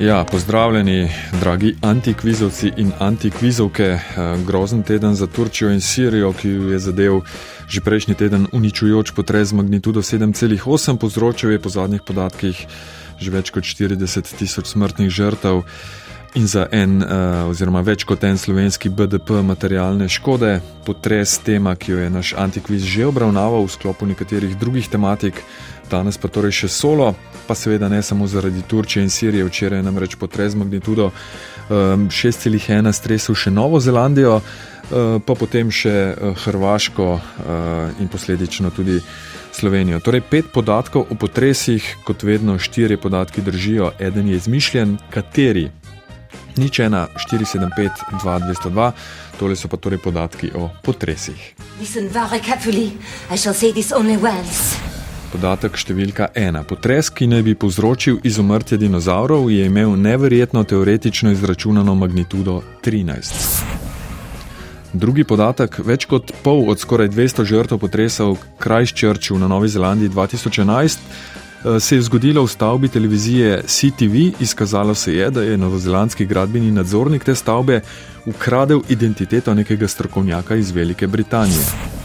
Ja, pozdravljeni, dragi antikvizovci in antikvizovke. Eh, grozen teden za Turčijo in Sirijo, ki jo je zadev že prejšnji teden uničujoč potres magnitudo 7,8, povzročil je po zadnjih podatkih že več kot 40 tisoč smrtnih žrtev in za en, uh, oziroma več kot en slovenski BDP materialne škode. Potres, tema, ki jo je naš antikviz že obravnaval v sklopu nekaterih drugih tematik, danes pa torej še solo, pa seveda ne samo zaradi Turčije in Sirije, včeraj je namreč potres magnitudo um, 6,1 stresel še Novo Zelandijo, uh, pa potem še uh, Hrvaško uh, in posledično tudi. Slovenijo. Torej, pet podatkov o potresih, kot vedno, štiri podatki držijo, eden je izmišljen, kateri nič 1, 475, 2, 202, tole so pa torej podatki o potresih. Podatek številka ena. Potres, ki naj bi povzročil izumrtje dinozaurov, je imel neverjetno teoretično izračunano magnitudo 13. Drugi podatek: več kot pol od skoraj 200 žrtev potresa v Krajščrču na Novi Zelandiji 2011 Eh, se je zgodilo v stavbi televizije CTV, izkazalo se je, da je novozelandski gradbeni nadzornik te stavbe ukradel identiteto nekega strokovnjaka iz Velike Britanije.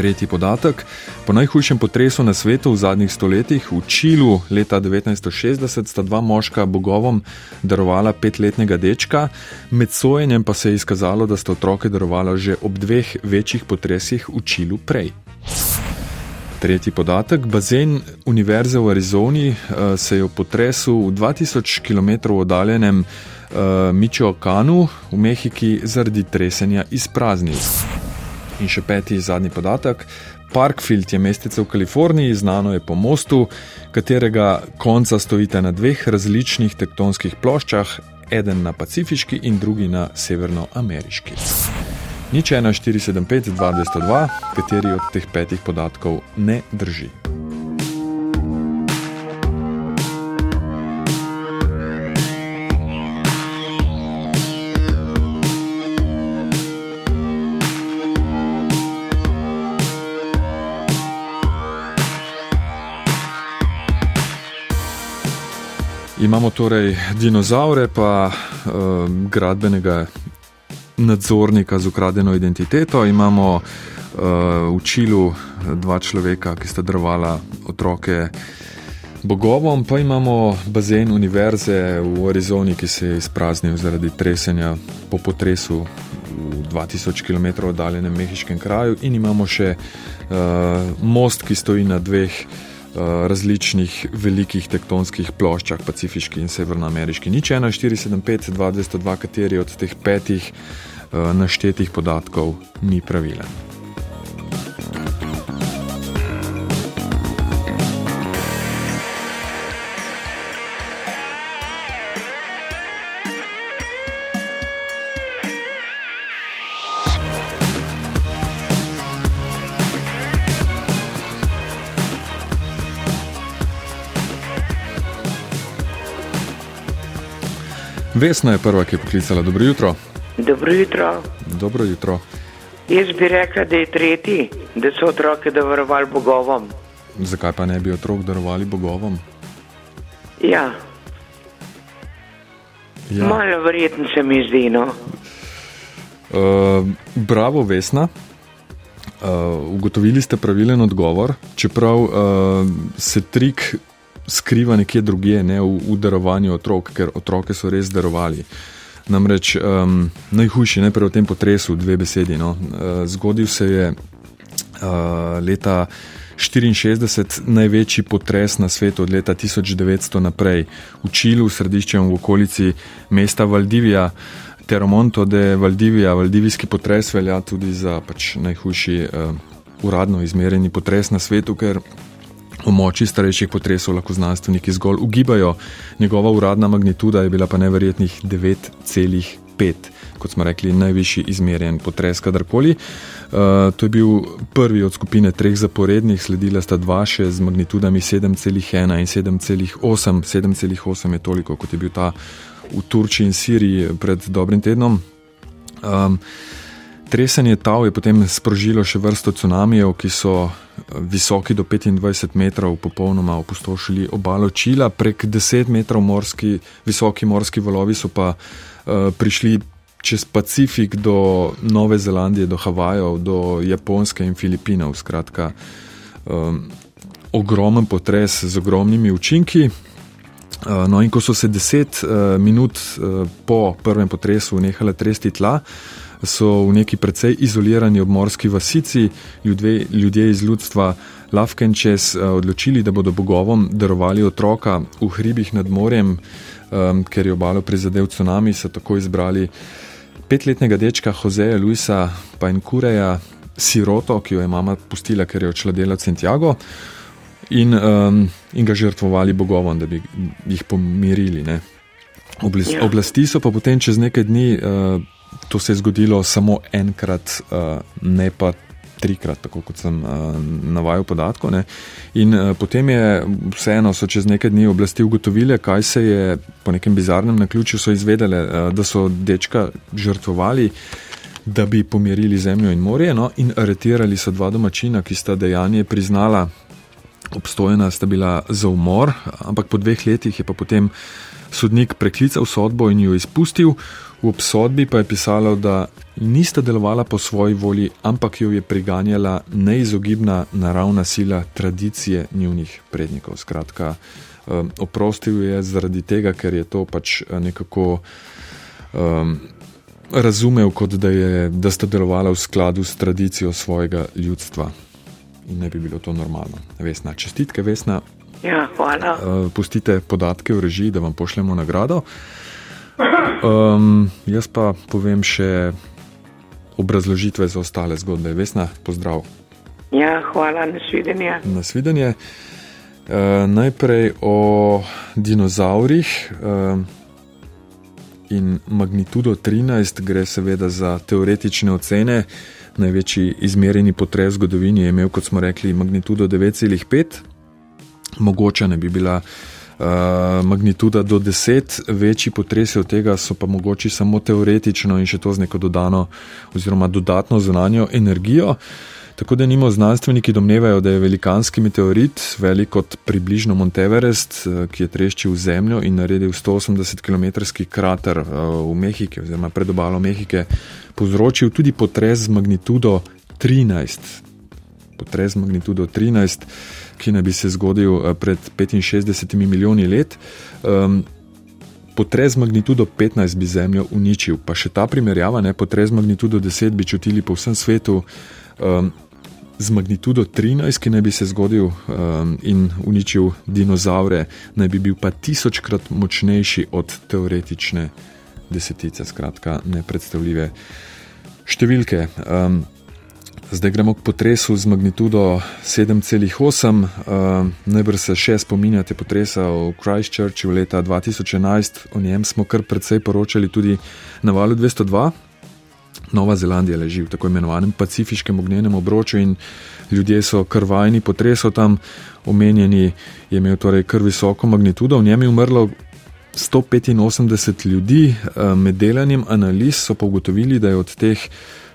Tretji podatek: po najhujšem potresu na svetu v zadnjih stoletjih, v Čilu leta 1960, sta dva moška bogovom darovala petletnega dečka, med sojenjem pa se je izkazalo, da sta otroke darovala že ob dveh večjih potresih v Čilu prej. Tretji podatek. Bazen Univerze v Arizoni uh, se je v potresu v 2000 km oddaljenem uh, Michoacanu v Mehiki zaradi tresenja izpraznil. In še peti zadnji podatek. Parkfield je mestece v Kaliforniji, znano je po mostu, katerega konca stojite na dveh različnih tektonskih ploščah, eden na pacifiški in drugi na severnoameriški. Nič 1, 4, 7, 5, 2, 202, kateri od teh petih podatkov ne drži. Imamo torej dinozaure, pa uh, gradbenega nadzornika z ukradeno identiteto, imamo uh, v Čilu dva človeka, ki sta drvala otroke bogovom, pa imamo bazen univerze v Arizoni, ki se je izpraznil zaradi tresenja po potresu v 2000 km oddaljenem mehiškem kraju, in imamo še uh, most, ki stoji na dveh. Različnih velikih tektonskih ploščah, pacifiški in severnoameriški. Nič 1, 4, 7, 5, 2, 202, kateri od teh petih Eh, naštetih podatkov ni pravilen. Vesna je prva, ki je poklicala. Dobro jutro. Dobro jutro. Dobro jutro. Jaz bi rekla, da je tretji, da so otroke darovali bogovom. Zakaj pa ne bi otrok darovali bogovom? Ja. ja. Malo verjetno se mi zdi. No? Uh, bravo, Vesna. Uh, ugotovili ste pravilen odgovor, čeprav uh, se trik skriva nekje drugje, ne v, v darovanju otrok, ker otroke so res darovali. Namreč um, najhujši, najprej v tem potresu, dve besedi. No. Uh, zgodil se je uh, leta 1964, največji potres na svetu od leta 1900 naprej, v Čilu, središčem v okolici mesta Valdivija. Teromonto de Valdivija, Valdivijski potres velja tudi za pač, najhujši uh, uradno izmerjeni potres na svetu, ker O moči starejših potresov lahko znanstveniki zgolj ugibajo. Njegova uradna magnituda je bila pa neverjetnih 9,5, kot smo rekli, najvišji izmerjen potres kadarkoli. Uh, to je bil prvi od skupine treh zaporednih, sledila sta dva še z magnitudami 7,1 in 7,8. 7,8 je toliko, kot je bil ta v Turčiji in Siriji pred dobrim tednom. Um, Tresenje tav je potem sprožilo še vrsto cunamijev, ki so visoki do 25 metrov, popolnoma opustošili obalo Čila, prek 10 metrov morski, visoki morski valovi so pa uh, prišli čez Pacifik do Nove Zelandije, do Havajev, do Japonske in Filipinov. Skratka, um, ogromen potres z ogromnimi učinki. Uh, no, in ko so se deset uh, minut uh, po prvem potresu nehale tresti tla, so v neki precej izolirani obmorski vasici ljudje, ljudje iz ljudstva Lavkenčes uh, odločili, da bodo bogovom darovali otroka v hribih nad morjem, um, ker je obalo prizadel tsunami, so tako izbrali petletnega dečka Joseja Luisa Painkureja, siroto, ki jo je mama pustila, ker je odšla delati v Santiago, in, um, in ga žrtvovali bogovom, da bi jih pomirili. Oblasti, ja. oblasti so pa potem čez nekaj dni, uh, to se je zgodilo samo enkrat, uh, ne pa trikrat, tako kot sem uh, navajal podatkov. Ne. In uh, potem je vseeno, so čez nekaj dni oblasti ugotovile, kaj se je po nekem bizarnem naključju izvedele, uh, da so dečka žrtvovali. Da bi pomirili zemljo in morje, no, in aretirali so dva domačina, ki sta dejanje priznala, obstojena sta bila za umor, ampak po dveh letih je pa potem sodnik preklical sodbo in jo izpustil. V obsodbi pa je pisalo, da nista delovala po svoji volji, ampak jo je priganjala neizogibna naravna sila tradicije njihovih prednikov. Skratka, um, oprostil je zaradi tega, ker je to pač uh, nekako um, razumel, kot da, je, da sta delovala v skladu s tradicijo svojega ljudstva in ne bi bilo to normalno. Vesna, čestitke, vesna. Ja, hvala. Uh, pustite podatke v režiji, da vam pošljemo nagrado. Um, jaz pa povem še obrazložitve za ostale zgodbe. Vesna, pozdrav. Ja, hvala, nasvidenje. Nasvidenje. Uh, najprej o dinozaurih uh, in magnitudo 13 gre seveda za teoretične ocene. Največji izmerjeni potres v zgodovini je imel, kot smo rekli, magnitudo 9,5. Mogoče ne bi bila uh, magnituda do 10, večji potresi od tega so pa mogoče samo teoretično in še to z neko dodano oziroma dodatno zunanjo energijo. Tako da nimo znanstveniki domnevajo, da je velikanski meteorit, velik kot približno Monteverest, eh, ki je treščil v zemljo in naredil 180 km krater eh, v Mehiki oziroma pred obalo Mehike, povzročil tudi potres z magnitudo 13. Potres z magnitudo 13 ki naj bi se zgodil eh, pred 65 milijoni let. Um, Potres magnitudo 15 bi Zemljo uničil, pa še ta primerjava, ne, potres magnitudo 10 bi čutili po vsem svetu, um, z magnitudo 13, ki naj bi se zgodil um, in uničil dinozaure, naj bi bil pa tisočkrat močnejši od teoretične desetice, skratka, nepredstavljive številke. Um, Zdaj gremo k potresu z magnitudo 7,8. Uh, najbrž se še spominjate potresa v Christchurchu leta 2011, o njem smo kar precej poročali tudi na valu 202. Nova Zelandija leži v tako imenovanem pacifiškem ognjenem obroču in ljudje so krvajni potresov tam, omenjeni je imel torej kar visoko magnitudo, v njem je umrlo 185 ljudi, med delanjem analiz so pa ugotovili, da je od teh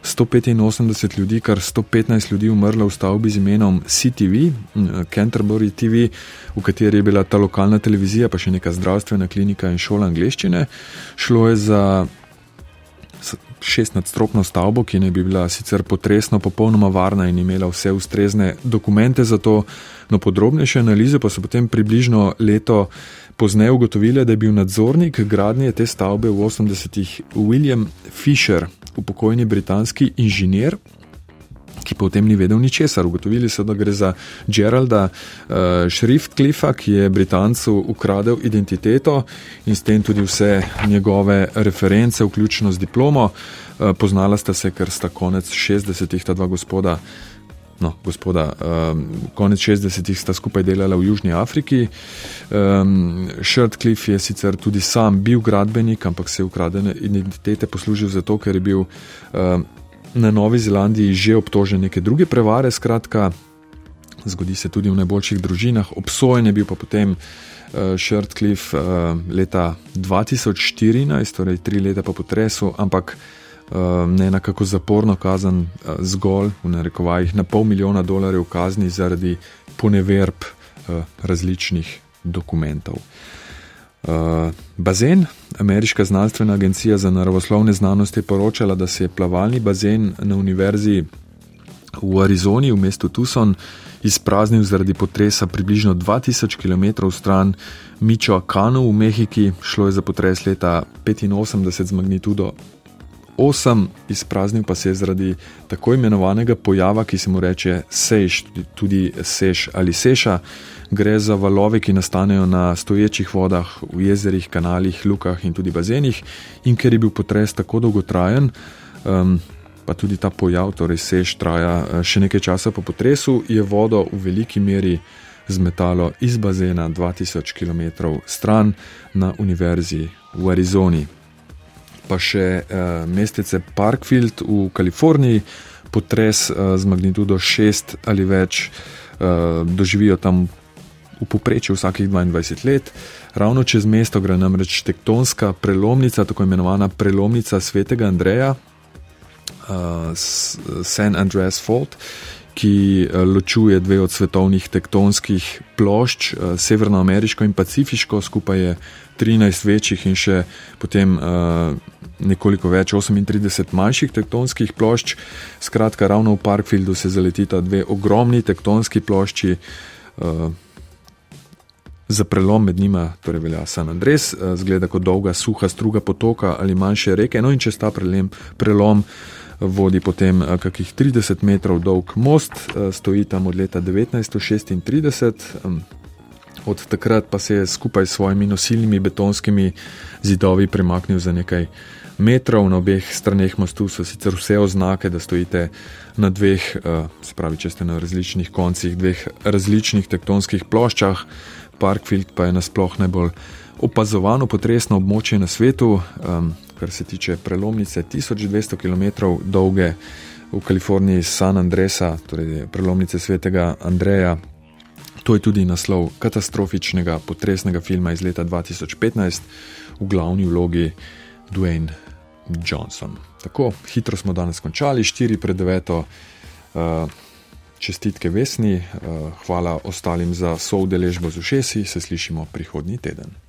185 ljudi, kar 115 ljudi umrlo v stavbi z imenom CTV, Canterbury TV, v kateri je bila ta lokalna televizija, pa še neka zdravstvena klinika in šola angleščine. Šlo je za šestnadstropno stavbo, ki naj bi bila sicer potresno popolnoma varna in imela vse ustrezne dokumente za to, no podrobnejše analize pa so potem približno leto pozneje ugotovile, da je bil nadzornik gradnje te stavbe v 80-ih William Fisher, upokojeni britanski inženir, ki pa o tem ni vedel ničesar. Ugotovili so, da gre za Geralda uh, Shriftcliffa, ki je Britancu ukradel identiteto in s tem tudi vse njegove reference, vključno z diplomo. Uh, poznala sta se, ker sta konec 60-ih ta dva gospoda. No, gospoda, um, konec 60-ih sta skupaj delala v Južni Afriki. Um, Shirtcliffe je sicer tudi sam bil gradbenik, ampak se je ukradene identitete poslužil zato, ker je bil um, na Novi Zelandiji že obtožen neke druge prevare. Skratka, zgodi se tudi v najboljših družinah. Obsojen je bil pa potem uh, Shirtcliffe uh, leta 2014, torej tri leta po potresu, ampak ne na kako zaporno kazen, zgolj v narekovajih na pol milijona dolarjev kazni zaradi poneverb različnih dokumentov. Bazen, ameriška znanstvena agencija za naravoslovne znanosti, je poročala, da se je plavalni bazen na univerzi v Arizoni, v mestu Tucson, izpraznil zaradi potresa približno 2000 km stran Michoacanu v Mehiki. Šlo je za potres leta 85 z magnitudo 8, izpraznil pa se je zaradi tako imenovanega pojava, ki se mu reče seš, tudi seš ali seša. Gre za valove, ki nastanejo na stoječih vodah, v jezerih, kanalih, lukah in tudi bazenih. In ker je bil potres tako dolgotrajen, um, pa tudi ta pojav, torej sež, traja eh, še nekaj časa po potresu, je vodo v veliki meri zmetalo iz bazena 2000 km stran na univerzi v Arizoni. Pa še uh, mestece Parkfield v Kaliforniji, potres uh, z magnitudo 6 ali več, uh, doživijo tam v povprečju vsakih 22 let. Ravno čez mesto gre namreč tektonska prelomnica, tako imenovana prelomnica svetega Andreja, uh, San Andreas Fault, ki uh, ločuje dve od svetovnih tektonskih plošč, uh, severnoameriško in pacifiško, skupaj je 13 večjih in še potem uh, nekoliko več, 38 manjših tektonskih plošč. Skratka, ravno v Parkfieldu se zaletita dve ogromni tektonski plošči. Uh, Za prelom med njima torej velja San Andres, zgleda kot dolga, suha struga potoka ali manjše reke. No, in če sta prelem, prelom, vodi potem eh, kakih 30 metrov dolg most, eh, stoji tam od leta 1936. Od takrat pa se je skupaj s svojimi nosilnimi betonskimi zidovi premaknil za nekaj metrov. Na obeh straneh mostu so sicer vse oznake, da stojite na dveh, eh, se pravi, če ste na različnih koncih, dveh različnih tektonskih ploščah. Parkfield pa je nasploh najbolj opazovano potresno območje na svetu kar se tiče prelomnice 1200 km dolge v Kaliforniji San Andresa, torej prelomnice svetega Andreja. To je tudi naslov katastrofičnega potresnega filma iz leta 2015 v glavni vlogi Dwayne Johnson. Tako hitro smo danes končali, 4 pred 9. Uh, čestitke Vesni, uh, hvala ostalim za soudeležbo z ušesi, se slišimo prihodnji teden.